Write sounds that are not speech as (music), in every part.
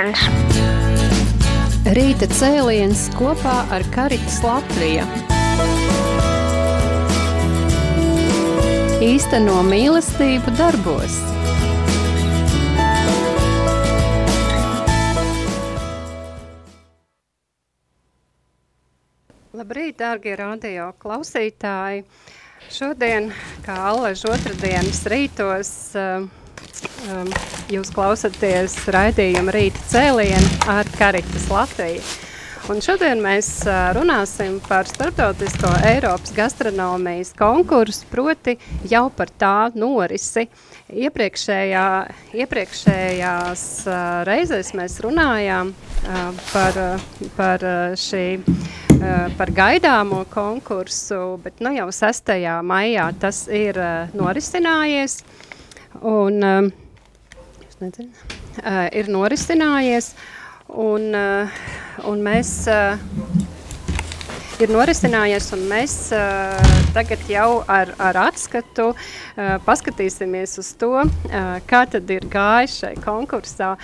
cēliens. Rīta cēliens kopā ar Karitas Latviju. Īsteno mīlestību darbos. Labrīt, dārgie radio klausītāji! Šodien, kā allaž otrdienas rītos, uh, um, jūs klausaties raidījuma rīta cēlienu ar Karitas Latviju. Un šodien mēs uh, runāsim par starptautisko Eiropas gastronomijas konkursu, proti jau par tā norisi. Iepriekšējā, iepriekšējās uh, reizēs mēs runājām uh, par, par šī par gaidāmo konkursu, bet nu, jau 6. maijā tas ir norisinājies. Un, uh, nezinu, uh, ir norisinājies, un, uh, un mēs uh, ir norisinājies, un mēs uh, tagad jau ar, ar atskatu uh, paskatīsimies uz to, uh, kā tad ir gājis šai konkursā.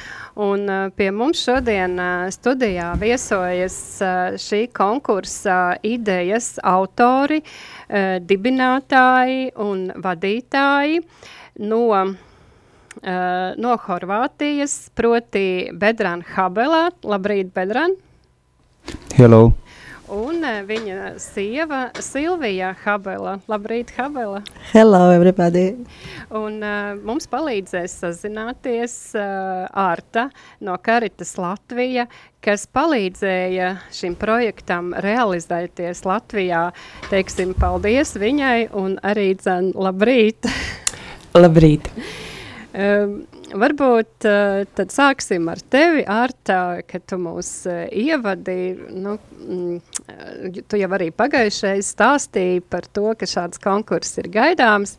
Un uh, pie mums šodien uh, studijā viesojas uh, šī konkursa idejas autori, uh, dibinātāji un vadītāji no Uh, no Horvātijas, proti Bedrāna Habelā. Labrīt, Bedrāna! Hello! Un uh, viņa sieva Silvija Habela. Labrīt, Habela! Hello, everybody! Un uh, mums palīdzēs sazināties uh, Arta no Karitas Latvija, kas palīdzēja šim projektam realizēties Latvijā. Teiksim, paldies viņai un arī dzen labrīt! (laughs) Labrīt! Um, varbūt uh, tad sāksim ar tevi, Arta, ka tu mūs uh, ievadi. Nu, mm, tu jau arī pagājušais stāstīji par to, ka šāds konkurss ir gaidāms.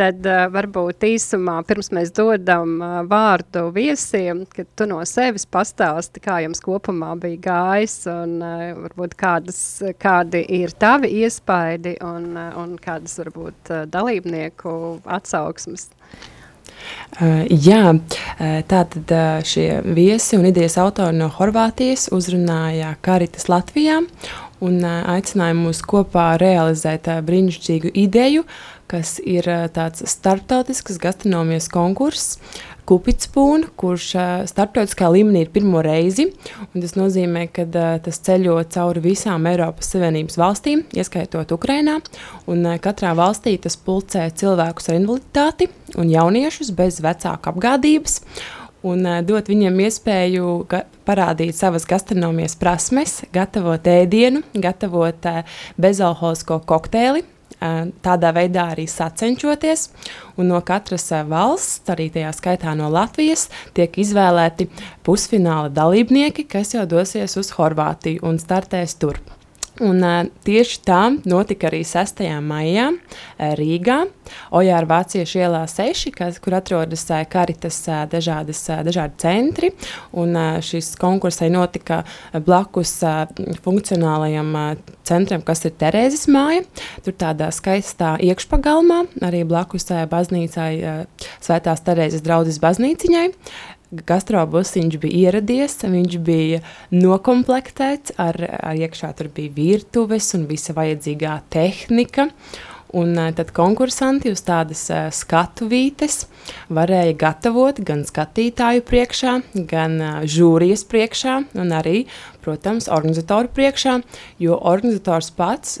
Tad uh, varbūt īsumā, pirms mēs dodam uh, vārdu viesiem, kad tu no sevis pastāsti, kā jums kopumā bija gājis un uh, varbūt kādas, kādi ir tavi iespaidi un, uh, un kādas varbūt uh, dalībnieku atsauksmes. Uh, jā, tātad šie viesi un idejas autori no Horvātijas uzrunāja Karitas Latvijā un aicināja mūs kopā realizēt brīnišķīgu ideju, kas ir uh, tāds starptautisks gastronomijas konkurss, Kupitspūnu, kurš starptautiskā līmenī ir pirmo reizi. Tas nozīmē, ka tas ceļo cauri visām Eiropas Savienības valstīm, ieskaitot Ukrajinā. Katrā valstī tas pulcē cilvēkus ar invaliditāti un jauniešus bez vecāku apgādības un dot viņiem iespēju parādīt savas gastronomijas prasmes, gatavot ēdienu, gatavot bezalkoholisko kokteili, tādā veidā arī sacenšoties. No katras valsts, arī tajā skaitā no Latvijas, tiek izvēlēti pusfināla dalībnieki, kas jau dosies uz Horvātiju un startēs tur. Un, uh, tieši tā notika arī 6. maijā Rīgā, Ojāra Vāciešu ielā 6, kas, kur atrodas uh, karitas uh, dažādas, uh, dažādi centri. Un, uh, šis konkursai notika blakus uh, funkcionālajam uh, centram, kas ir Terēzes māja. Tur tādā skaistā iekšpagalmā, arī blakus uh, baznīcai, uh, Svētās Terēzes draudzes baznīciņai. Gastrobusiņš bija ieradies, viņš bija nokomplektēts ar, ar iekšā tur bija virtuves un visa vajadzīgā tehnika. Un tad konkursanti uz tādas skatuvītes varēja gatavot gan skatītāju priekšā, gan žūrijas priekšā, un arī protams, organizatoru priekšā, jo organizators pats,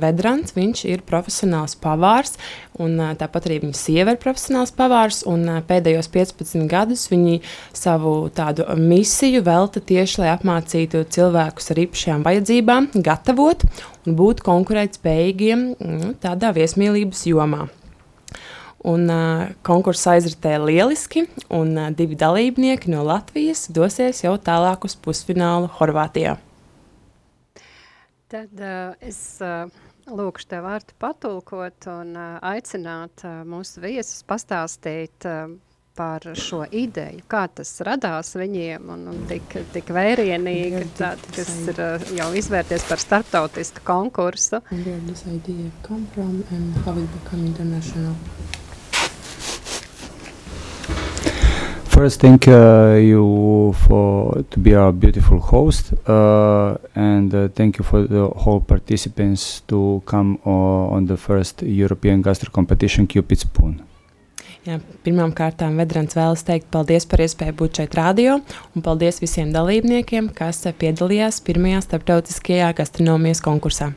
Vedrans, viņš ir profesionāls pavārs, un tāpat arī viņa sieva ir profesionāls pavārs, un pēdējos 15 gadus viņi savu tādu misiju velta tieši, lai apmācītu cilvēkus ar īpašajām vajadzībām, gatavot un būt konkurētspējīgiem nu, tādā viesmīlības jomā. Un, uh, konkurss aizritēja lieliski, un uh, divi dalībnieki no Latvijas dosies jau tālāk uz pusfinālu Horvātijā. Tad uh, es uh, lūkšu tev vārtu patulkot un uh, aicināt uh, mūsu viesus pastāstīt uh, par šo ideju, kā tas radās viņiem un, un tik, tik vērienīgi, tād, kas ir uh, jau izvērties par starptautisku konkursu. And where this idea come from and how it become international? First, thank uh, you for to be our beautiful host, uh, and uh, thank you for the whole participants to come uh, on the first European Gastro competition, Cupid Spoon. Jā, Pirmkārt, Vedrans vēlas teikt paldies par iespēju būt šeit radio, un paldies visiem dalībniekiem, kas piedalījās pirmajā starptautiskajā gastronomijas konkursā.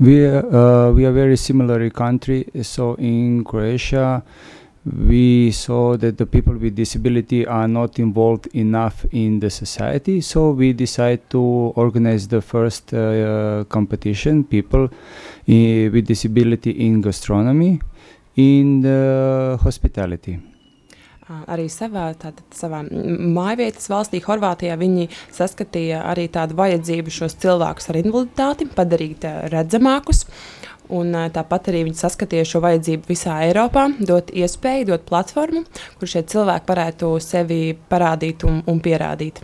We, uh, we are very similar country, so in Croatia, we saw that the people with disability are not involved enough in the society so we decided to organize the first uh, competition people i- with disability in gastronomy in the hospitality Arī savā, tātad, savā mājvietas valstī, Horvātijā, viņi saskatīja arī tādu vajadzību šos cilvēkus ar invaliditāti padarīt ā, redzamākus. Un, tāpat arī viņi saskatīja šo vajadzību visā Eiropā, dot iespēju, dot platformu, kur šie cilvēki varētu sevi parādīt un, un pierādīt.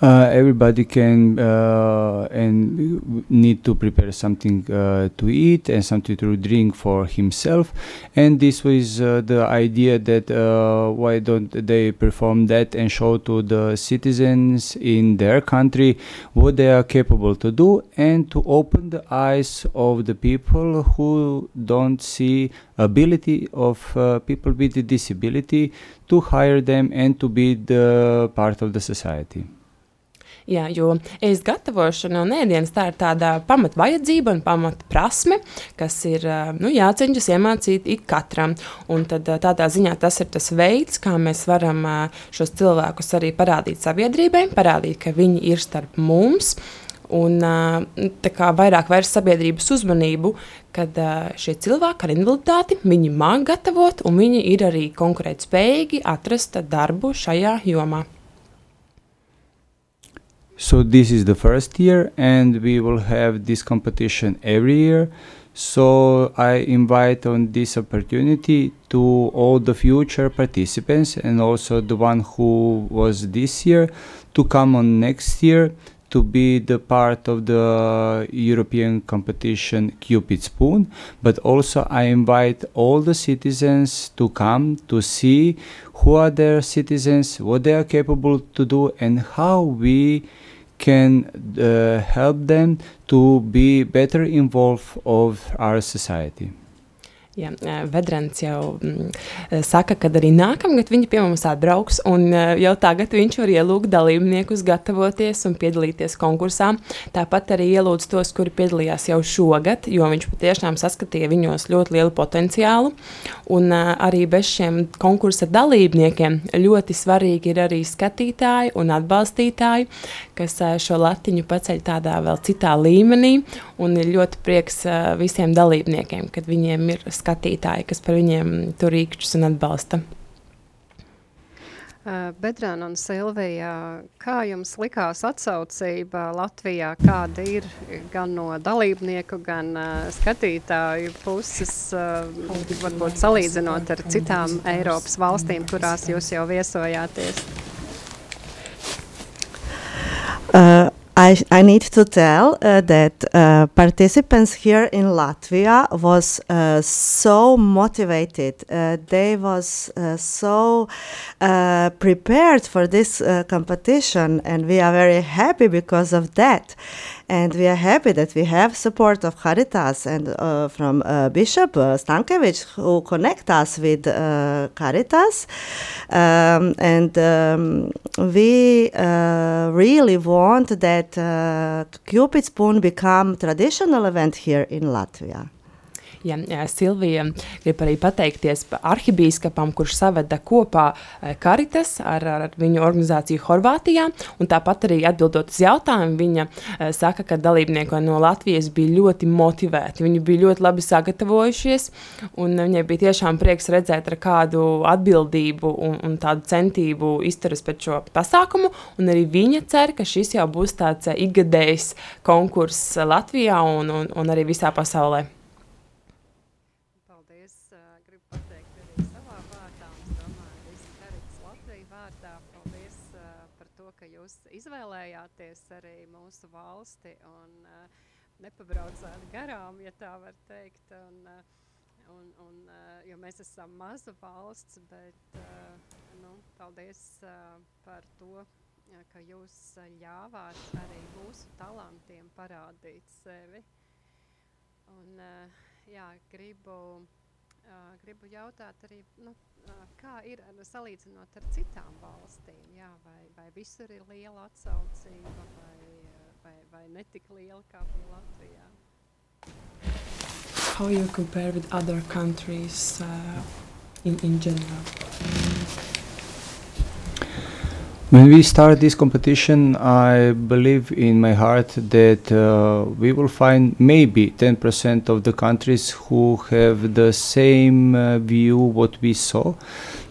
Uh, everybody can uh, and need to prepare something uh, to eat and something to drink for himself. And this was uh, the idea that uh, why don't they perform that and show to the citizens in their country what they are capable to do and to open the eyes of the people who don't see ability of uh, people with disability to hire them and to be the part of the society Jā, jo ēst gatavošana un ēdienas tā ir tāda pamatvajadzība un pamatprasme, kas ir nu, jāceņšas iemācīt ik katram. Un tad tādā ziņā tas ir tas veids, kā mēs varam šos cilvēkus arī parādīt sabiedrībai, parādīt, ka viņi ir starp mums. Un kā vairāk vērst sabiedrības uzmanību, kad šie cilvēki ar invaliditāti, viņi māca gatavot, un viņi ir arī konkurētspējīgi atrast darbu šajā jomā. So this is the first year, and we will have this competition every year. So I invite on this opportunity to all the future participants and also the one who was this year to come on next year to be the part of the European competition Cupid Spoon. But also I invite all the citizens to come to see who are their citizens, what they are capable to do, and how we can uh, help them to be better involved of our society. Jā, ā, Vedrans jau mm, saka, ka arī nākamgad viņi pie mums atbrauks. un, ā, Jau tagad viņš var ielūgt dalībniekus gatavoties un piedalīties konkursā. Tāpat arī ielūdz tos, kuri piedalījās jau šogad, jo viņš patiešām saskatīja viņos ļoti lielu potenciālu. Un, arī bez šiem konkursa dalībniekiem ļoti svarīgi ir arī skatītāji un atbalstītāji, kas šo latiņu paceļ tādā vēl citā līmenī. Un ir ļoti prieks visiem dalībniekiem, kad viņiem ir skatītāji, kas par viņiem tur rīkšķus un atbalsta. Bedrāna un Silvija, kā jums likās atsaucība Latvijā, kāda ir gan no dalībnieku, gan uh, skatītāju puses, uh, varbūt salīdzinot ar citām Eiropas valstīm, kurās jūs jau viesojāties? Uh, I, I need to tell uh, that uh, participants here in Latvia was uh, so motivated. Uh, they was uh, so uh, prepared for this competition, and we are very happy because of that. And we are happy that we have support of Caritas and uh, from uh, Bishop uh, Stankiewicz who connect us with uh, Caritas. Um, and um, we uh, really want that Cupid Spoon become traditional event here in Latvia. Ja, Silvija grib arī pateikties pa arhibīskapam, kurš saveda kopā eh, Karitas ar, ar viņu organizāciju Horvātijā. Tāpat arī atbildot uz jautājumu, viņa eh, saka, ka dalībnieki no Latvijas bija ļoti motivēti. Viņi bija ļoti labi sagatavojušies, un viņai bija tiešām prieks redzēt, ar kādu atbildību un, un tādu centību izturas pret šo pasākumu. Arī viņa cer, ka šis jau būs tāds eh, ikgadējs konkurss Latvijā un, un, un arī visā pasaulē. Izvēlējāties arī mūsu valsti un ā, nepabraucāt garām, ja tā var teikt. Un, ā, un, un, uh, jo mēs esam maza valsts, bet uh, nu, paldies uh, par to, uh, ka jūs uh, ļāvāt arī mūsu talantiem parādīt sevi. Un, uh, jā, gribu, uh, gribu jautāt arī, nu, uh, kā ir salīdzinot ar citām valstīm, jā, vai, vai visur ir liela atsaucība, vai, vai, vai netik liela kā bija Latvijā? How you compare with other countries uh, in, in general? When we start this competition, I believe in my heart that uh, we will find maybe 10% of the countries who have the same uh, view what we saw.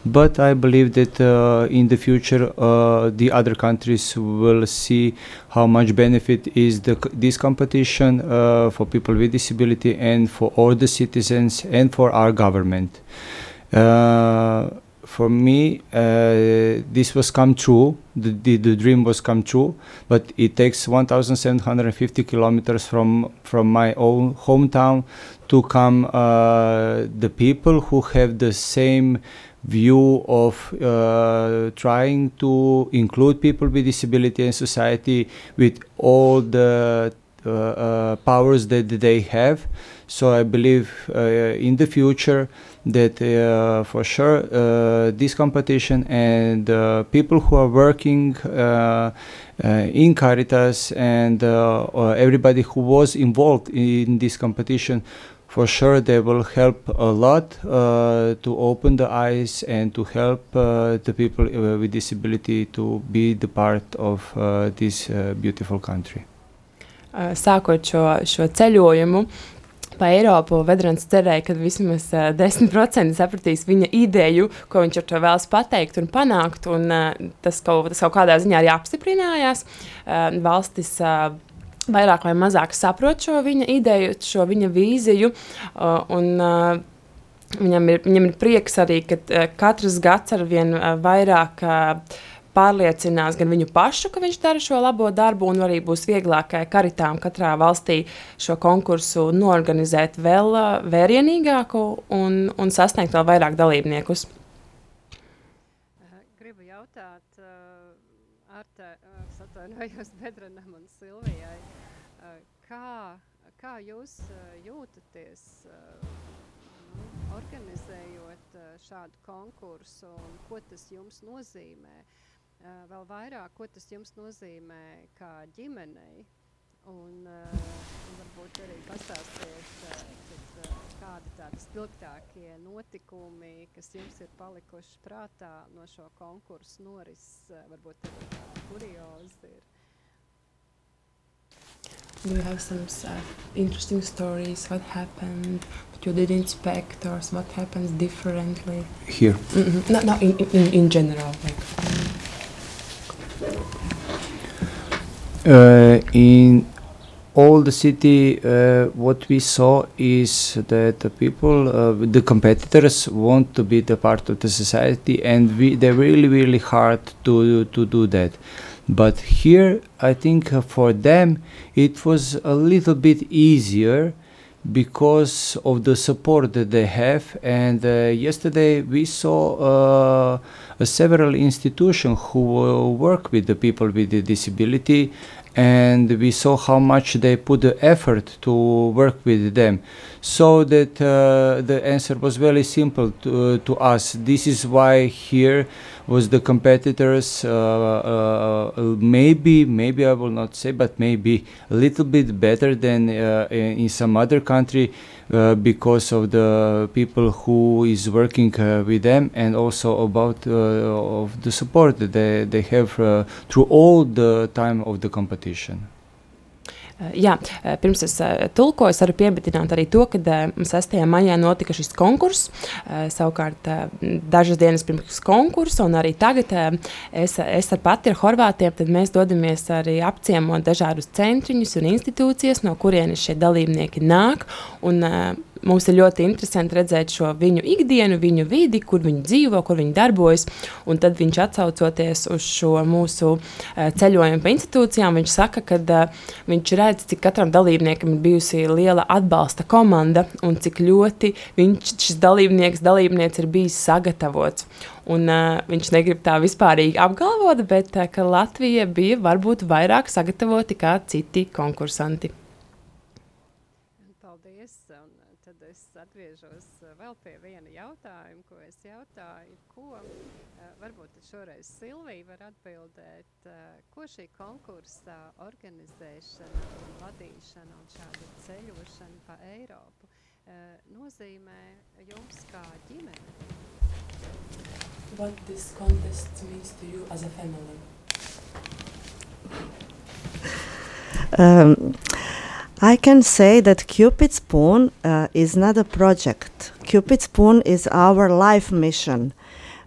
But I believe that uh, in the future, uh, the other countries will see how much benefit is the, this competition uh, for people with disability and for all the citizens and for our government. For me, uh, this was come true. The, the, the dream was come true, but it takes 1,750 kilometers from from my own hometown to come. Uh, the people who have the same view of uh, trying to include people with disability in society with all the uh, uh, powers that they have. So I believe uh, in the future that uh, for sure uh, this competition and uh, people who are working uh, uh, in Caritas and uh, uh, everybody who was involved in this competition for sure they will help a lot uh, to open the eyes and to help uh, the people uh, with disability to be the part of uh, this uh, beautiful country. Uh, sākot šo, šo ceļojumu pa Eiropu, Vedrans cerēja, ka vismaz uh, 10% sapratīs viņa ideju, ko viņš ar to vēlas pateikt un panākt. Un, uh, tas, kaut, tas kaut kādā ziņā arī apstiprinājās. Uh, valstis uh, vairāk vai mazāk saprot šo viņa ideju, šo viņa vīziju. Uh, un, uh, Viņam ir, viņam ir prieks arī, ka uh, katrs gads ar vien uh, vairāk uh, pārliecinās gan viņu pašu, ka viņš dara šo labo darbu, un arī būs vieglāk eh, karitām katrā valstī šo konkursu norganizēt vēl uh, vērienīgāku un, un sasniegt vēl vairāk dalībniekus. Gribu jautāt, uh, Arte, uh, atvainojos (laughs) Bedrenam un Silvijai, uh, kā, kā jūs uh, jūtaties, uh, nu, organizējot šādu konkursu un ko tas jums nozīmē? Uh, vēl vairāk, ko tas jums nozīmē kā ģimenei? Un, uh, un varbūt arī pastāstiet, uh, uh, kādi tādi spilgtākie notikumi, kas jums ir palikuši prātā no šo konkursu norises, uh, varbūt arī tādi kuriozi ir. Do you have some uh, interesting stories? What happened that you didn't expect, or what happens differently? Here. Mm-hmm. No, no, in, in, in general. Like. Uh, in all the city, uh, what we saw is that the people, uh, the competitors, want to be the part of the society, and we, they're really, really hard to to do that. But here, I think uh, for them, it was a little bit easier because of the support that they have. And uh, yesterday, we saw uh, uh, several institutions who uh, work with the people with the disability and we saw how much they put the effort to work with them so that uh, the answer was very simple to, to us this is why here was the competitors uh, uh, maybe maybe i will not say but maybe a little bit better than uh, in some other country uh, because of the people who is working uh, with them and also about uh, of the support that they, they have uh, through all the time of the competition. Uh, Jā, uh, pirms es uh, tulkoju, es varu pieminēt arī to, ka 6. maijā notika šis konkurss. Savukārt, dažas dienas pirms konkursa, un arī tagad es, es ar pati ar Horvātiem mēs dodamies arī apciemot dažādus centriņus un institūcijas, no kurienes šie dalībnieki nāk. Un, mums ir ļoti interesanti redzēt šo viņu ikdienu, viņu vidi, kur viņi dzīvo, kur viņi darbojas. Un tad viņš atsaucoties uz šo mūsu uh, ceļojumu pa institūcijām, viņš saka, ka uh, viņš redz, cik katram dalībniekam ir bijusi liela atbalsta komanda un cik ļoti viņš, šis dalībnieks, dalībnieks ir bijis sagatavots. Un, uh, viņš negrib tā vispārīgi apgalvot, bet uh, Latvija bija varbūt vairāk sagatavota kā citi konkursanti. Vēl pie viena jautājuma, ko es jautāju, ko uh, varbūt šoreiz Silvija var atbildēt, uh, ko šī konkursa organizēšana un vadīšana un šāda ceļošana pa Eiropu nozīmē jums kā ģimene? What this contest means to you as a family? Um, I can say that Cupid Spoon uh, is not a project. Cupid Spoon is our life mission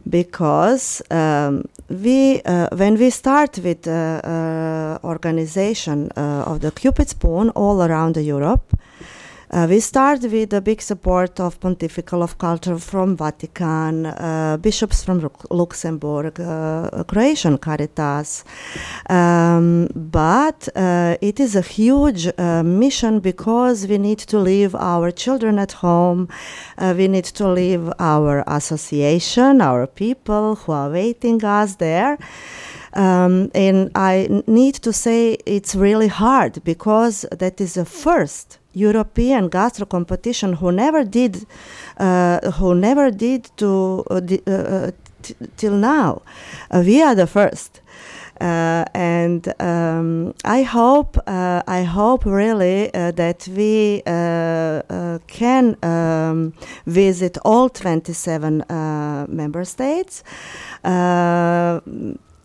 because um, we, uh, when we start with uh, uh organization uh, of the Cupid Spoon all around Europe, uh, we start with a big support of Pontifical of Culture from Vatican, uh, bishops from Luxembourg, uh, Croatian Caritas. Um, but uh, it is a huge uh, mission because we need to leave our children at home. Uh, we need to leave our association, our people who are waiting us there. Um, and I need to say it's really hard because that is the first European gastro competition who never did, uh, who never did to uh, uh, uh t- till now. Uh, we are the first. Uh, and um, I hope, I hope really that we can um, visit all 27 member states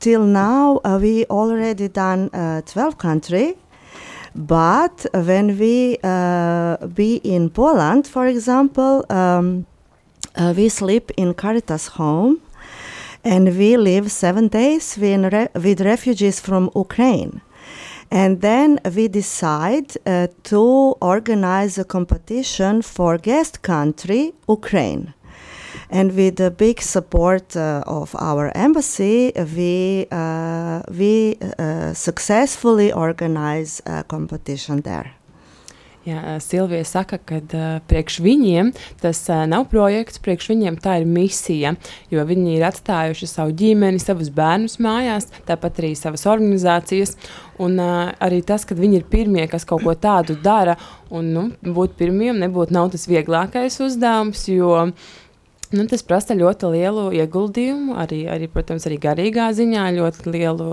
till now uh, we already done uh, 12 country but when we uh, be in Poland, for example, um, uh, we sleep in Caritas home, and we live seven days with refugees from Ukraine. And then we decide uh, to organize a competition for guest country, Ukraine. And with the big support uh, of our embassy, we, uh, we uh, successfully organize a competition there. Jā, Silvija saka, ka uh, priekš viņiem tas uh, nav projekts, priekš viņiem tā ir misija, jo viņi ir atstājuši savu ģimeni, savus bērnus mājās, tāpat arī savas organizācijas. Un uh, arī tas, ka viņi ir pirmie, kas kaut ko tādu dara, un nu, būt pirmiem nebūtu tas vieglākais uzdevums, jo uh, Nu, tas prasa ļoti lielu ieguldījumu, arī, arī, protams, arī garīgā ziņā, ļoti lielu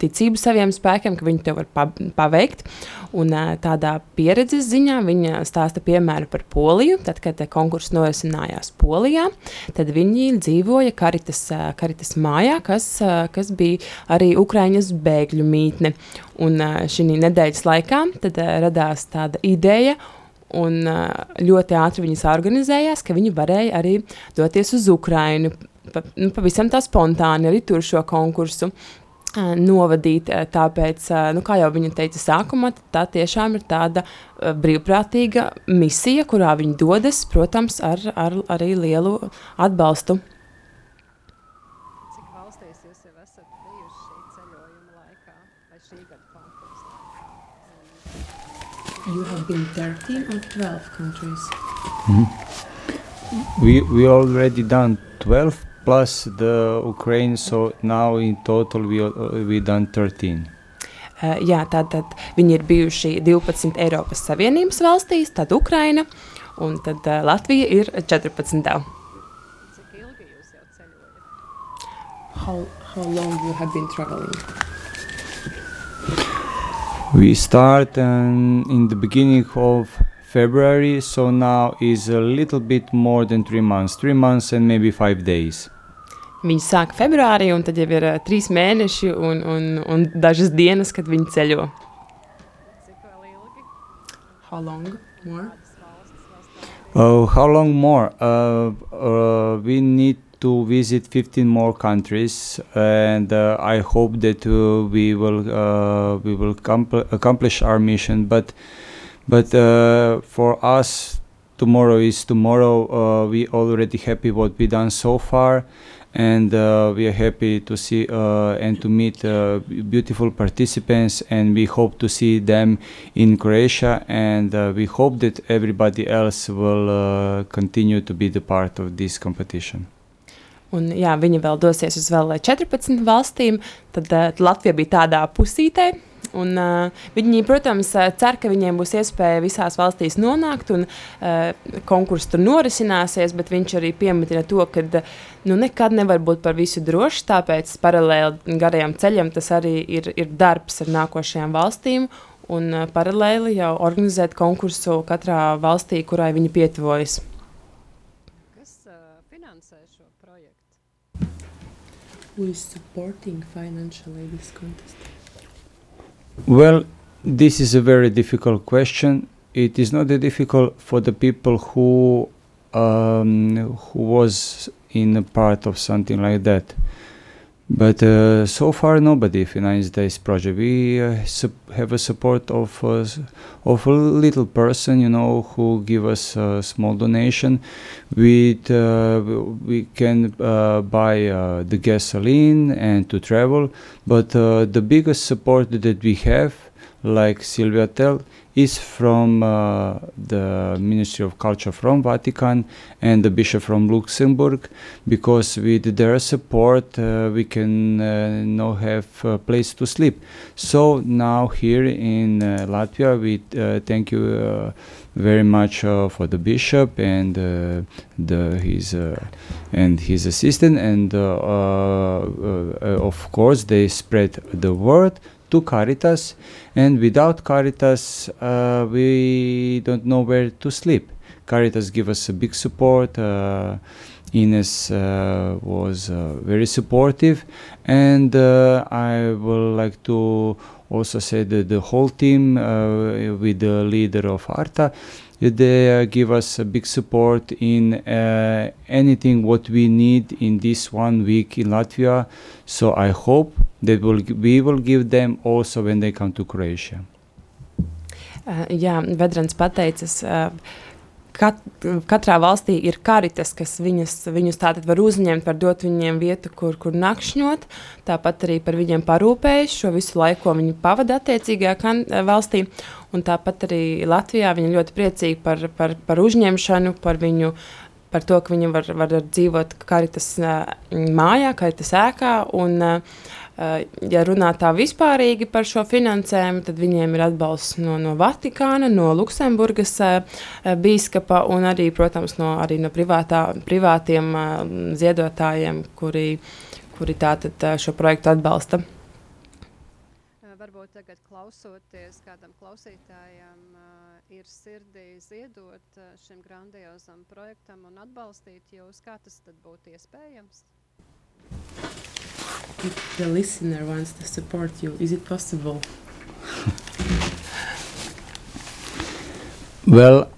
ticību saviem spēkiem, ka viņi to var pa, paveikt. Un tādā pieredzes ziņā viņa stāsta piemēru par Poliju. Tad, kad konkurss norisinājās Polijā, tad viņi dzīvoja Karitas, Karitas mājā, kas, kas bija arī Ukraiņas bēgļu mītne. Un šī nedēļas laikā tad radās tāda ideja Un ļoti ātri viņas organizējās, ka viņi varēja arī doties uz Ukrajinu. Pa, nu, pavisam tā spontāni arī tur šo konkursu novadīt. Tāpēc, nu, kā jau viņa teica sākumā, tā tiešām ir tāda brīvprātīga misija, kurā viņi dodas, protams, ar, ar arī lielu atbalstu You have been 13 or 12 countries? Mm-hmm. We, we already done 12 plus the Ukraine, so now in total we, uh, we done 13. Uh, jā, tātad viņi ir bijuši 12 Eiropas Savienības valstīs, tad Ukraina un tad uh, Latvija ir 14. How, how long you have been traveling? We start um, in the beginning of February, so now is a little bit more than three months, three months and maybe five days. Viņi sāk februārī, un tad jau ir uh, trīs mēneši un, un, un dažas dienas, kad viņi ceļo. How long more? Uh, how long more? Uh, uh, we need to visit 15 more countries, and uh, I hope that uh, we will uh, we will accomplish our mission. But but for us tomorrow is tomorrow. We already happy what we done so far, and uh, we are happy to see uh, and to meet uh, beautiful participants. And we hope to see them in Croatia, and we hope that everybody else will continue to be the part of this competition. Un, jā, viņi vēl dosies uz vēl 14 valstīm. Tad uh, Latvija bija tādā pusītē. Un, uh, viņi, protams, cer, ka viņiem būs iespēja visās valstīs nonākt, un uh, konkurss tur norisināsies. Bet viņš arī pieminēja to, ka nu, nekad nevar būt par visu drošs. Tāpēc paralēli garajam ceļam tas arī ir, ir darbs ar nākošajām valstīm. Un uh, paralēli jau organizēt konkursu katrā valstī, kurai viņi pietuvojas. Who is supporting financially this contest? Well, this is a very difficult question. It is not that difficult for the people who um, who was in a part of something like that. But uh, so far, nobody financed this project. We uh, have a support of uh, of a little person, you know, who give us a small donation. Uh, we can uh, buy uh, the gasoline and to travel. But the biggest support that we have, like Sylvia tell, is from uh, the Ministry of Culture from Vatican and the Bishop from Luxembourg, because with their support uh, we can uh, now have a place to sleep. So now here in uh, Latvia, we uh, thank you uh, very much for the bishop and the his and his assistant, and of course they spread the word to Caritas, and without Caritas, uh, we don't know where to sleep. Caritas give us a big support. Uh, Ines uh, was uh, very supportive, and uh, I would like to also say that the whole team, uh, with the leader of Arta, they give us a big support in anything what we need in this one week in Latvia. So I hope that will we will give them also when they come to Croatia. Uh, jā, Vedrans pateicas. Uh, Kat, katrā valstī ir karitas, kas viņas, viņus tātad var uzņemt, var dot viņiem vietu, kur, kur nakšņot. Tāpat arī par viņiem parūpējas šo visu laiku, viņi pavada attiecīgajā kan, valstī. Un tāpat arī Latvijā viņi ļoti priecīgi par, par, par uzņemšanu, par viņu. Par to, ka viņi var, var dzīvot karitas uh, mājā, karitas ēkā. Un, uh, Uh, ja runā tā vispārīgi par šo finansējumu, tad viņiem ir atbalsts no, no Vatikāna, no Luksemburgas uh, biskupa un arī, protams, no, arī no privātā, privātiem uh, ziedotājiem, kuri, kuri tātad šo projektu atbalsta. Varbūt tagad klausoties kādam klausītājam, ir sirdī ziedot šim grandiozam projektam un atbalstīt jūs. Kā tas tad būtu iespējams? If the listener wants to support you, is it possible? Well,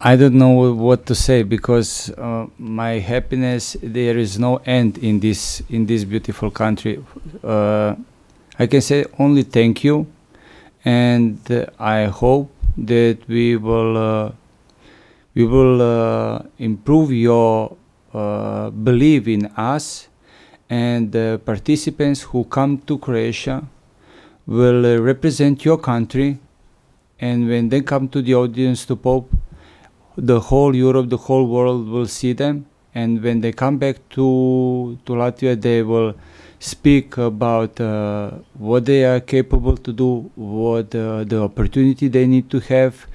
I don't know what to say because uh, my happiness there is no end in this in this beautiful country. Uh, I can say only thank you, and uh, I hope that we will uh, we will uh, improve your uh, belief in us, and the participants who come to Croatia will uh, represent your country and when they come to the audience to Pope, the whole Europe, the whole world will see them. And when they come back to to Latvia, they will speak about uh, what they are capable to do, what uh, the opportunity they need to have,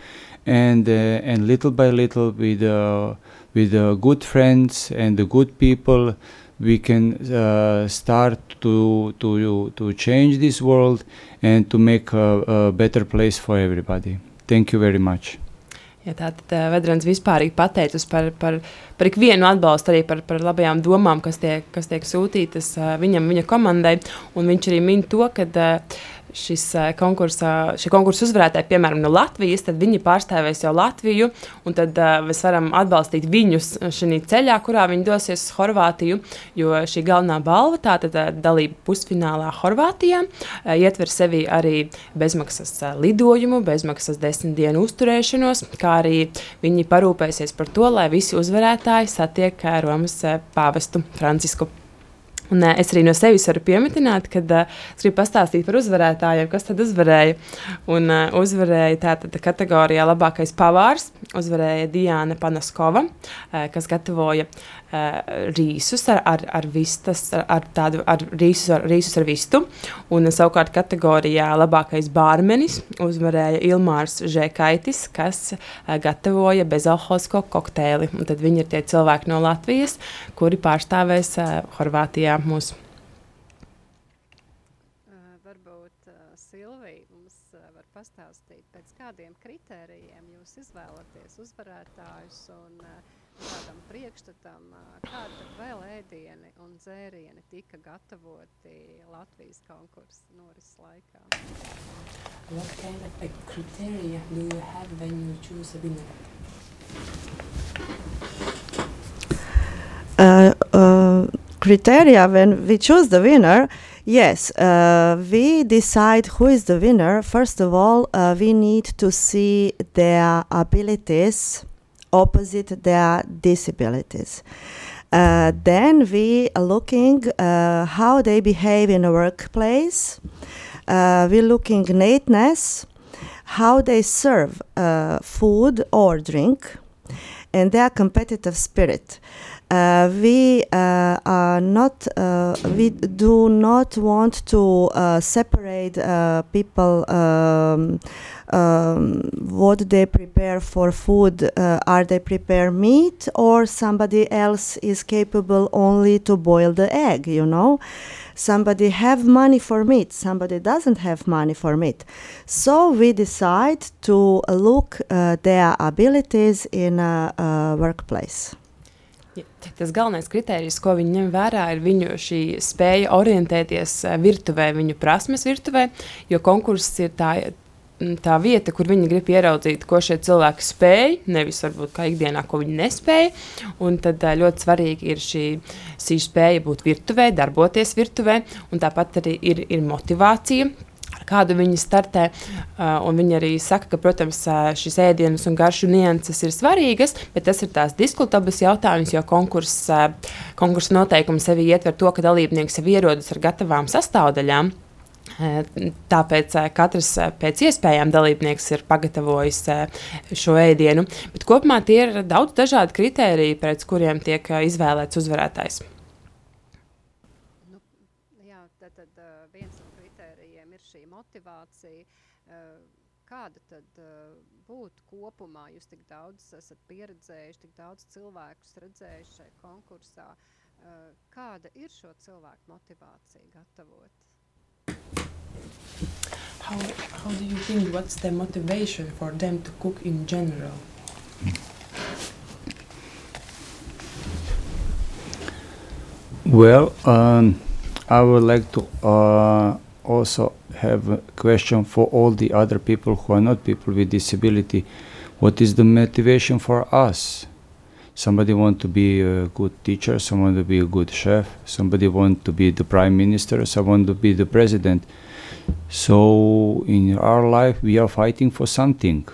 and uh, and little by little, with uh, with uh, good friends and the good people, we can uh, start to to to change this world and to make a, a better place for everybody. Thank you very much. Ja Tātad uh, Vedrans vispārīgi pateicas par, par, par ikvienu atbalstu, arī par, par labajām domām, kas tiek, kas tiek sūtītas uh, viņam, viņa komandai. Un viņš arī min to, ka uh, šis konkursa, šī konkursa uzvarētāji, piemēram, no Latvijas, tad viņi pārstāvēs jau Latviju, un tad uh, mēs varam atbalstīt viņus šajā ceļā, kurā viņi dosies uz Horvātiju, jo šī galvenā balva, tātad dalība pusfinālā Horvātijā, uh, ietver sevi arī bezmaksas lidojumu, bezmaksas desmit dienu uzturēšanos, kā arī viņi parūpēsies par to, lai visi uzvarētāji satiek Romas pāvestu Francisku. Un, uh, es arī no sevis varu pieminēt, ka uh, es gribu pastāstīt par uzvarētājiem, kas tad uzvarēja. Un, uh, uzvarēja tātad kategorijā labākais pavārs, uzvarēja Diana Panaskova, uh, kas gatavoja uh, rīsus ar, ar, ar vistas, ar, ar tādu ar rīsus, ar rīsus ar vistu. Un savukārt kategorijā labākais bārmenis uzvarēja Ilmārs Žekaitis, kas uh, gatavoja bezalkoholisko kokteili. Un tad viņi ir tie cilvēki no Latvijas, kuri pārstāvēs uh, Horvātijā mūsu. Pastāstīt, pēc kādiem kritērijiem jūs izvēlaties uzvarētājus un uh, tādam priekšstatam, kāda vēl ēdieni un dzērieni tika gatavoti Latvijas konkursa norises laikā. What kind of a criteria do you have when you choose a winner? Uh, uh, criteria when we choose the winner yes uh, we decide who is the winner first of all uh, we need to see their abilities opposite their disabilities. Uh, then we are looking uh, how they behave in a workplace. Uh, we're looking neatness, how they serve uh, food or drink, and their competitive spirit. Uh, we uh, are not uh, we do not want to uh, separate uh, people um, um, what they prepare for food. Uh, are they prepare meat or somebody else is capable only to boil the egg you know? Somebody have money for meat somebody doesn't have money for meat. So we decide to look their abilities in a, a workplace tas galvenais kriterijs, ko viņi ņem vērā, ir viņu spēja orientēties virtuvē, viņu prasmes virtuvē, jo konkurss ir tā, tā vieta, kur viņi grib ieraudzīt, ko šie cilvēki spēj, nevis varbūt kā ikdienā, ko viņi nespēja. Un tad ļoti svarīgi ir šī, šī spēja būt virtuvē, darboties virtuvē, un tāpat arī ir, ir motivācija kādu viņi startē. Uh, viņi arī saka, ka, protams, šis ēdienas un garšu nianses ir svarīgas, bet tas ir tās diskutabas jautājums, jo konkursa, konkursa noteikumi sevi ietver to, ka dalībnieks jau ierodas ar gatavām sastāvdaļām. Tāpēc katrs pēc iespējām dalībnieks ir pagatavojis šo ēdienu. Bet kopumā tie ir daudz dažādi kriteriji, pēc kuriem tiek izvēlēts uzvarētājs. Motivācija. Kāda tad būtu kopumā? Jūs tik daudz esat pieredzējuši, tik daudz cilvēkus redzējuši šajā konkursā. Kāda ir šo cilvēku motivācija gatavot? How, how do you think what's the motivation for them to cook in general? Well, um, I would like to uh, also have a question for all the other people who are not people with disability. What is the motivation for us? Somebody want to be a good teacher, someone to be a good chef, somebody want to be the prime minister, someone to be the president. So in our life we are fighting for something.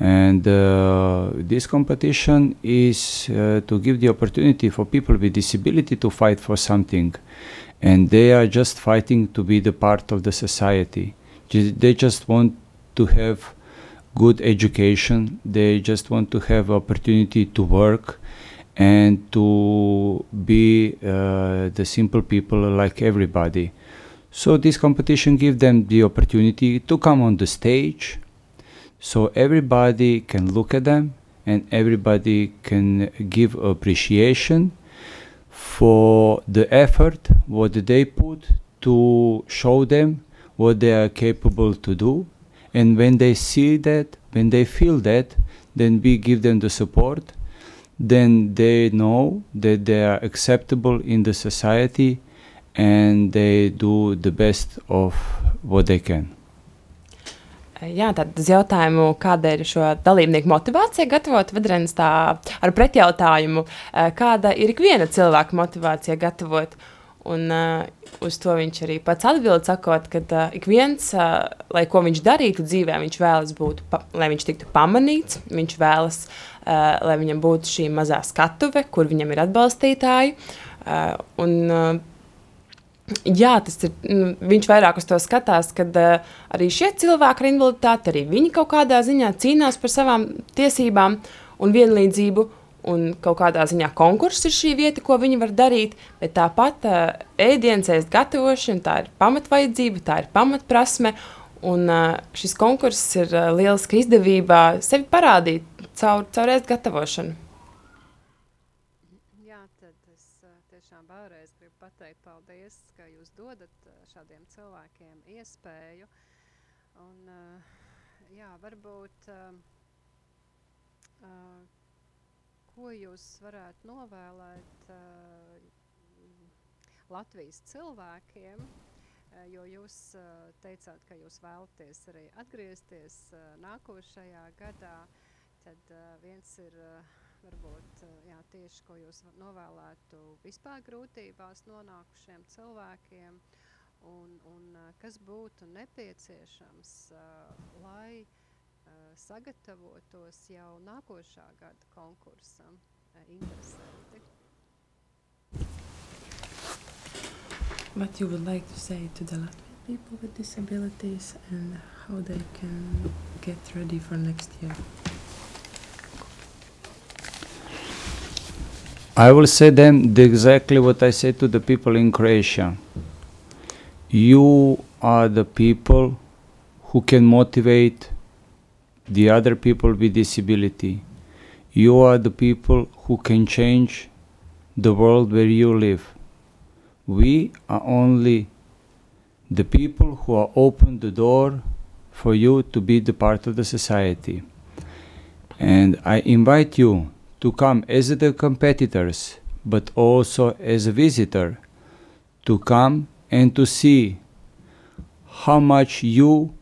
And uh, this competition is uh, to give the opportunity for people with disability to fight for something and they are just fighting to be the part of the society. They just want to have good education. They just want to have opportunity to work and to be uh, the simple people like everybody. So this competition gives them the opportunity to come on the stage, so everybody can look at them and everybody can give appreciation for the effort what they put to show them what they are capable to do and when they see that when they feel that then we give them the support then they know that they are acceptable in the society and they do the best of what they can. Jā, tad uz jautājumu, kāda ir šo dalībnieku motivācija gatavot vedrenes tā ar pretjautājumu, eh, kāda ir ikviena cilvēka motivācija gatavot. Un uh, uz to viņš arī pats atbild, sakot, ka uh, ik viens, uh, lai ko viņš darītu dzīvē, viņš vēlas būt, pa, lai viņš tiktu pamanīts, viņš vēlas, uh, lai viņam būtu šī mazā skatuve, kur viņam ir atbalstītāji. Uh, un, uh, Jā, tas ir. Nu, viņš vairāk uz to skatās, kad uh, arī šie cilvēki ar invaliditāti, arī viņi kaut kādā ziņā cīnās par savām tiesībām un vienlīdzību. Un kaut kādā ziņā konkurss ir šī vieta, ko viņi var darīt, bet tāpat uh, ēdienas ēst gatavošana, tā ir pamatvajadzība, tā ir pamatprasme. Un uh, šis konkurss ir uh, lieliska izdevība sevi parādīt caur, caur ēst gatavošanu. Jā, tad es uh, tiešām vēlreiz gribu pateikt paldies, dodat uh, šādiem cilvēkiem iespēju. Un, uh, jā, varbūt uh, ko jūs varētu novēlēt Latvijas cilvēkiem, jo jūs teicāt, ka jūs vēlaties arī atgriezties nākošajā gadā, tad viens ir varbūt uh, jā, tieši, ko jūs novēlētu vispār grūtībās nonākušiem cilvēkiem, un, un uh, kas būtu nepieciešams, uh, lai Eh, sagatavotos jau nākošā gada konkursam eh, interesēti. What you would like to say to the Latvian people with disabilities and how they can get ready for next year? I will say them the exactly what I say to the people in Croatia. You are the people who can motivate the other people with disability. You are the people who can change the world where you live. We are only the people who are open the door for you to be the part of the society. And I invite you to come as the competitors, but also as a visitor, to come and to see how much you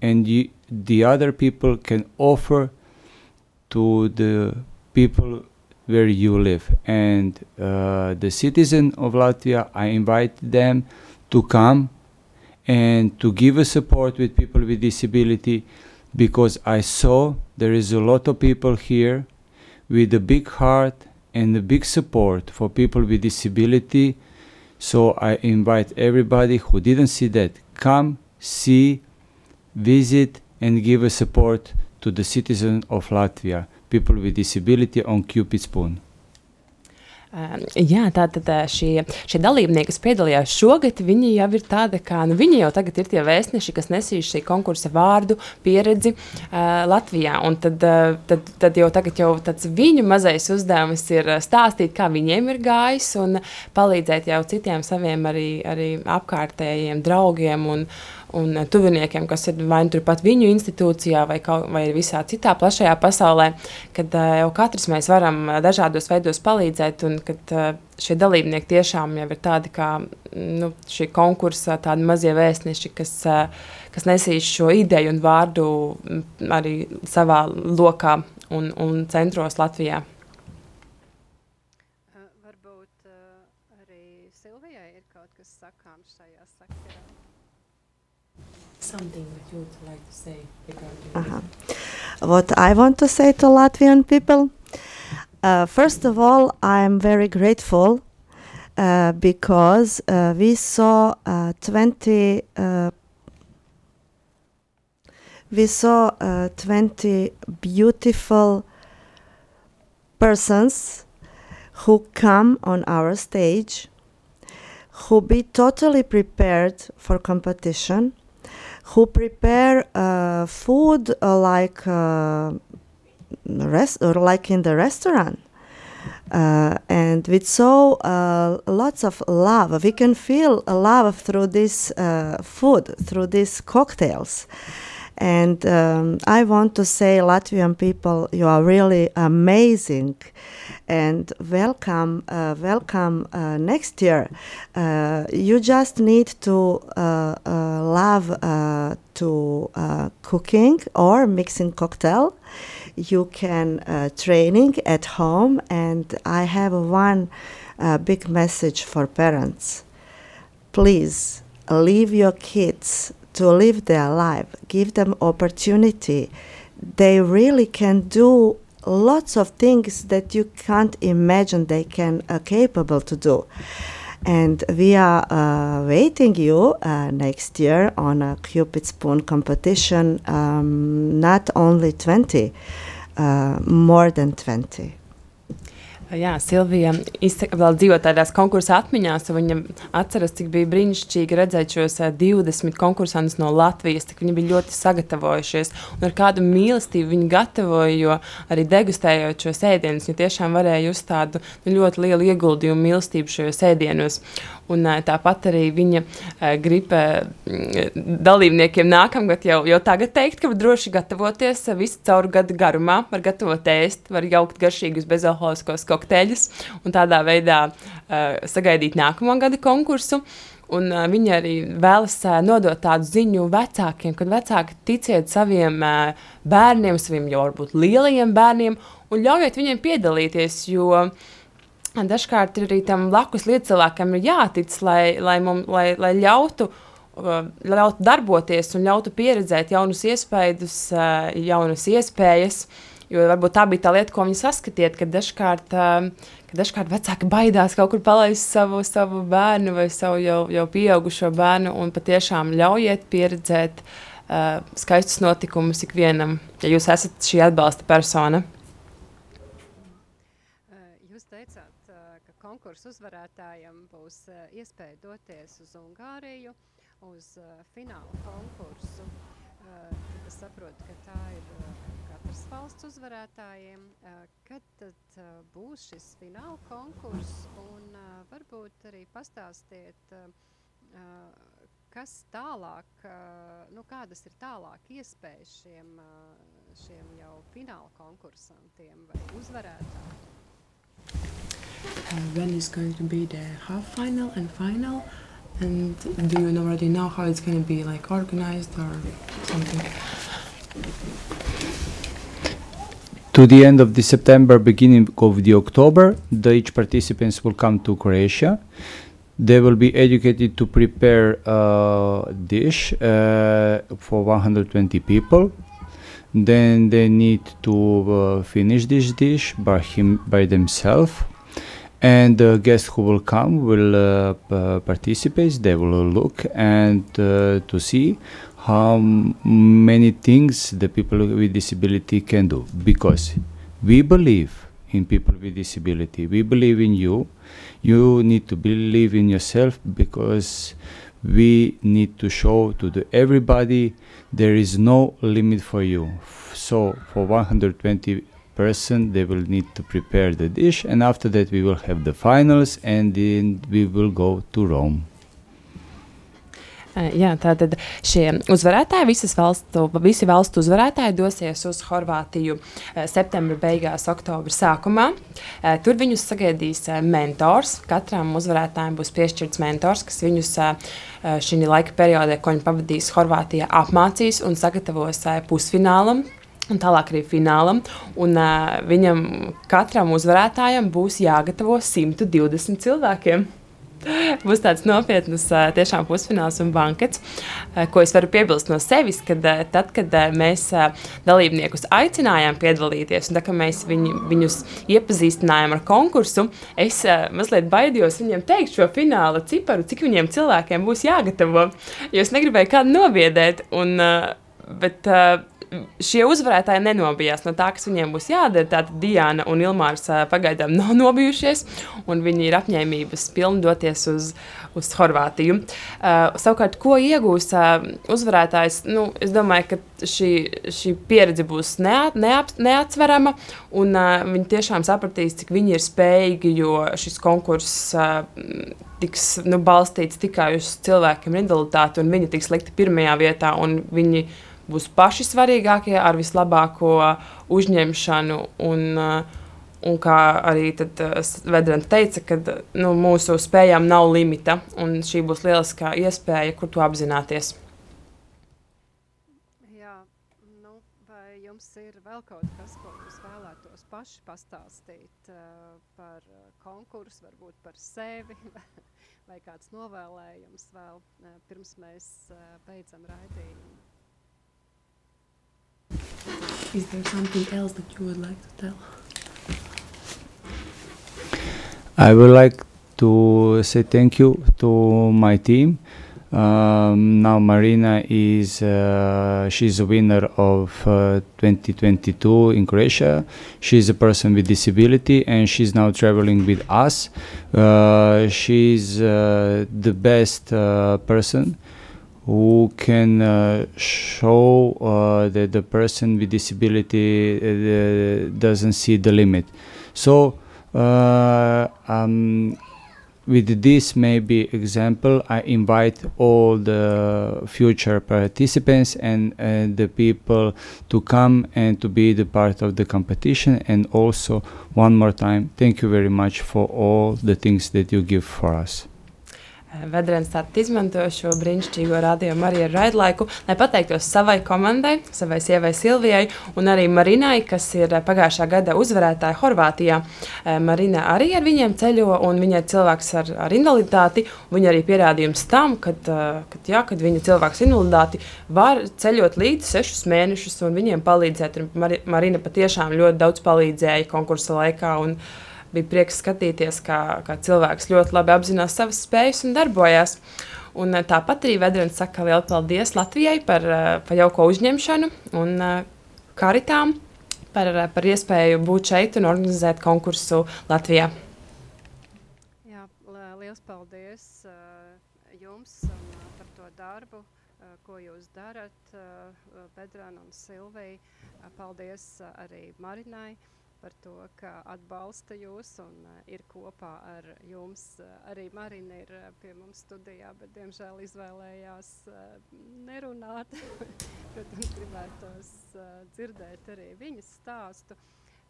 and the other people can offer to the people where you live. And uh, the citizen of Latvia, I invite them to come and to give a support with people with disability because I saw there is a lot of people here with a big heart and a big support for people with disability. So I invite everybody who didn't see that, come, see, visit, and give a support to the citizens of Latvia, people with disability on Cupid Spoon. Uh, jā, tātad šie, šie dalībnieki, kas piedalījās šogad, viņi jau ir tādi, kā nu, viņi jau tagad ir tie vēstneši, kas nesīs šī konkursa vārdu, pieredzi uh, Latvijā. Un tad, uh, tad, tad jau tagad jau tāds viņu mazais uzdevums ir stāstīt, kā viņiem ir gājis un palīdzēt jau citiem saviem arī, arī apkārtējiem draugiem un, un tuviniekiem, kas ir vai nu turpat viņu institūcijā, vai, kaut, vai visā citā plašajā pasaulē, kad uh, jau katrs mēs varam dažādos veidos palīdzēt, un kad šie dalībnieki tiešām jau ir tādi kā nu, šī konkursa tādi mazie vēstneši, kas, kas nesīs šo ideju un vārdu arī savā lokā un, un centros Latvijā. Something that you would like to say Uh-huh. What I want to say to Latvian people, uh, first of all, I am very grateful uh, because uh, we saw uh, 20 uh, we saw uh, 20 beautiful persons who come on our stage who be totally prepared for competition who prepare uh, food uh, like uh, rest or like in the restaurant. Uh, and with so uh, lots of love we can feel love through this uh, food through these cocktails And um, I want to say, Latvian people, you are really amazing and welcome, uh, welcome uh, next year. Uh, you just need to uh, uh, love uh, to cooking or mixing cocktail. You can training at home, and I have one big message for parents. Please leave your kids to live their life. Give them opportunity. They really can do lots of things that you can't imagine they can are uh, capable to do and we are uh, waiting you uh, next year on a cupid spoon competition um, not only 20 uh, more than 20 Jā, Silvija vēl dzīvo tādās konkursu atmiņās, viņa atceras, cik bija brīnišķīgi redzēt šos 20 konkursantus no Latvijas, viņi bija ļoti sagatavojušies un ar kādu mīlestību viņi gatavoja, jo arī degustējot šos ēdienus, viņi tiešām varēja tādu nu, ļoti lielu ieguldījumu mīlestību šajos ēdienos. Un, tāpat arī viņa grib dalībniekiem nākamgad jau, jau tagad teikt, ka droši gatavoties visu cauru gadu garumā. Var gatavot ēst, var jaukt garšīgus bezalkoholiskos kokteļus un tādā veidā sagaidīt nākamo gada konkursu. Un, uh, viņi arī vēlas uh, nodot tādu ziņu vecākiem, kad vecāki ticiet saviem uh, bērniem, saviem jau varbūt lielajiem bērniem, un ļaujiet viņiem piedalīties. Jo uh, Dažkārt arī tam blakus līdzcilvēkam ir jātic, lai, lai, mum, lai, lai ļautu, uh, ļautu darboties un ļautu pieredzēt jaunus iespējas, uh, jaunas iespējas. Jo varbūt tā bija tā lieta, ko viņi saskatiet, kad dažkārt, um, kad dažkārt vecāki baidās kaut kur palaist savu, savu bērnu vai savu jau, jau pieaugušo bērnu un patiešām ļaujiet pieredzēt uh, skaistus notikumus ikvienam, ja jūs esat šī atbalsta persona. Konkursu uzvarētājam būs uh, iespēja doties uz Ungāriju, uz uh, fināla konkursu. Uh, es saprotu, ka tā ir katras valsts uzvarētājiem. Kad tad būs šis fināla konkurss un varbūt arī pastāstiet, kas tālāk, nu kādas ir tālāk iespējas šiem, šiem jau fināla konkursantiem vai uzvarētājiem? Uh, when is going to be the half final and final and do you already know how it's going to be like organized or something to the end of the September, beginning of the October, the each participants will come to Croatia. They will be educated to prepare a dish uh, for 120 people. Then they need to uh, finish this dish by him by themselves and the guests who will come will uh, participate. They will look and uh, to see how many things the people with disability can do. Because we believe in people with disability. We believe in you. You need to believe in yourself because we need to show to the everybody there is no limit for you. So for 120 person they will need to prepare the dish and after that we will have the finals and then we will go to Rome. Uh, jā, tātad šie uzvarētāji, visas valstu, visi valstu uzvarētāji dosies uz Horvātiju uh, septembra beigās, oktobra sākumā. Uh, tur viņus sagaidīs mentors. Katram uzvarētājam būs piešķirts mentors, kas viņus šī laika periodā, ko viņi pavadīs Horvātijā, apmācīs un sagatavos pusfinālam Un tālāk arī finālam. Un, uh, viņam katram uzvarētājam būs jāgatavo 120 cilvēkiem. (laughs) Būs tāds nopietns, tiešām pusfināls un bankets, ko es varu piebilst no sevis, kad tad, kad mēs dalībniekus aicinājām piedalīties, un tā, kad mēs viņu, viņus iepazīstinājām ar konkursu, es mazliet baidījos viņiem teikt šo fināla ciparu, cik viņiem cilvēkiem būs jāgatavo, jo es negribēju kādu nobiedēt, un, bet šie uzvarētāji nenobijās no tā, kas viņiem būs jādara. Tātad Diana un Ilmārs pagaidām nav (laughs) nobijušies, un viņi ir apņēmības pilni doties uz, uz Horvātiju. Uh, savukārt, ko iegūs uh, uzvarētājs? Nu, es domāju, ka šī, šī pieredze būs neat, neap, neatsverama, un uh, viņi tiešām sapratīs, cik viņi ir spējīgi, jo šis konkurss uh, tiks nu, balstīts tikai uz cilvēkiem invaliditāti, un viņi tiks likti pirmajā vietā, un viņi būs paši svarīgākie ar vislabāko uzņemšanu. Un, uh, Un kā arī Vedrens teica, ka nu, mūsu spējām nav limita, un šī būs lieliskā iespēja, kur to apzināties. Jā, nu, vai jums ir vēl kaut kas, ko jūs vēlētos paši pastāstīt uh, par konkursu, varbūt par sevi, (laughs) vai kāds novēlējums vēl uh, pirms mēs uh, beidzam raidījumu? Is there something else that you would like to tell? I would like to say thank you to my team. Um, now Marina is uh, she's a winner of uh, 2022 in Croatia. She's a person with disability and she's now traveling with us. Uh, she's uh, the best uh, person who can uh, show that the person with disability doesn't see the limit. So uh, um, with this maybe example, I invite all the future participants and the people to come and to be the part of the competition. And also, one more time, thank you very much for all the things that you give for us. Vedrens tātad izmanto šo brīnišķīgo radiomu arī ar raidlaiku, lai pateiktos savai komandai, savai sievai Silvijai un arī Marinai, kas ir pagājušā gada uzvarētāja Horvātijā. Eh, Marina arī ar viņiem ceļo, un viņa ir cilvēks ar, ar invaliditāti. Viņa arī pierādījums tam, kad, eh, kad, jā, kad viņa cilvēks invaliditāti var ceļot līdz sešus mēnešus un viņiem palīdzēt. Marina patiešām ļoti daudz palīdzēja konkursa laikā. Un, uh, bija prieks skatīties, kā, kā cilvēks ļoti labi apzinās savas spējas un darbojas. Un eh, tāpat arī Vedrens saka lielu paldies Latvijai par, eh, par jauko uzņemšanu un eh, karitām par, par iespēju būt šeit un organizēt konkursu Latvijā. Jā, liels paldies jums par to darbu, ko jūs darat, Bedrāna un Silvija. Paldies arī Marinai par to, ka atbalsta jūs un uh, ir kopā ar jums. Uh, arī Marina ir uh, pie mums studijā, bet diemžēl izvēlējās nerunāt. (laughs) Protams, gribētos dzirdēt arī viņas stāstu.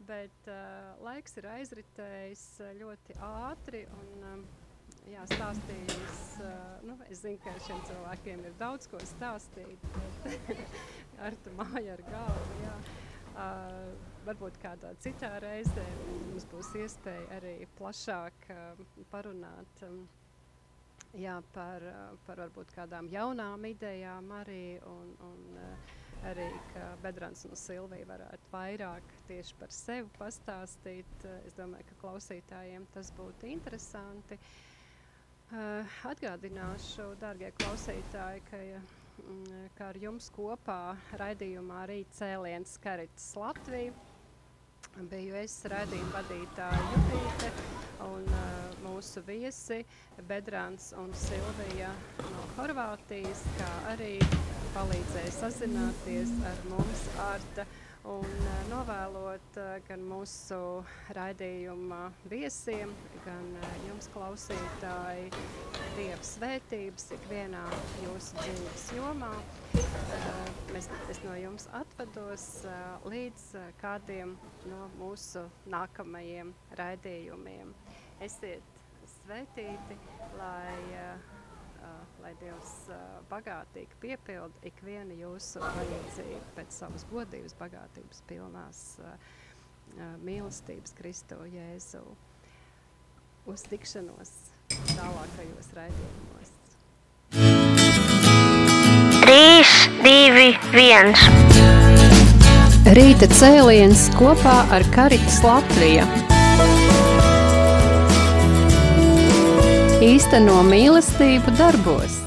Bet uh, laiks ir aizritējis ļoti ātri un um, jā, stāstījums. Uh, nu, es zinu, ka šiem cilvēkiem ir daudz ko stāstīt, bet (laughs) ar tu māju ar galvu. Jā. Uh, varbūt kādā citā reizē mums būs iespēja arī plašāk uh, parunāt um, jā, par, uh, par varbūt kādām jaunām idejām arī, un, un uh, arī, ka Bedrans un Silvija varētu vairāk tieši par sevi pastāstīt. Uh, es domāju, ka klausītājiem tas būtu interesanti. Atgādināšu, dārgie klausītāji, ka mm, kā ar jums kopā raidījumā arī cēliens Karitas Latviju biju es raidījuma vadītāja Jutīte un uh, mūsu viesi Bedrāns un Silvija no Horvātijas, kā arī palīdzēja sazināties ar mums Arta un uh, novēlot uh, gan mūsu raidījuma viesiem, gan uh, jums klausītāji Dieva svētības ikvienā jūsu dzīves jomā. Mēs, es no jums atvados līdz kādiem no mūsu nākamajiem raidījumiem. Esiet svētīti, lai, lai Dievs bagātīgi piepilda ikvienu jūsu vajadzību pēc savas godības bagātības pilnās mīlestības Kristo Jēzu. Uz tikšanos tālākajos raidījumos. 3, 2, 1. Rīta cēliens kopā ar Karitas Latviju. Īsteno mīlestību darbos.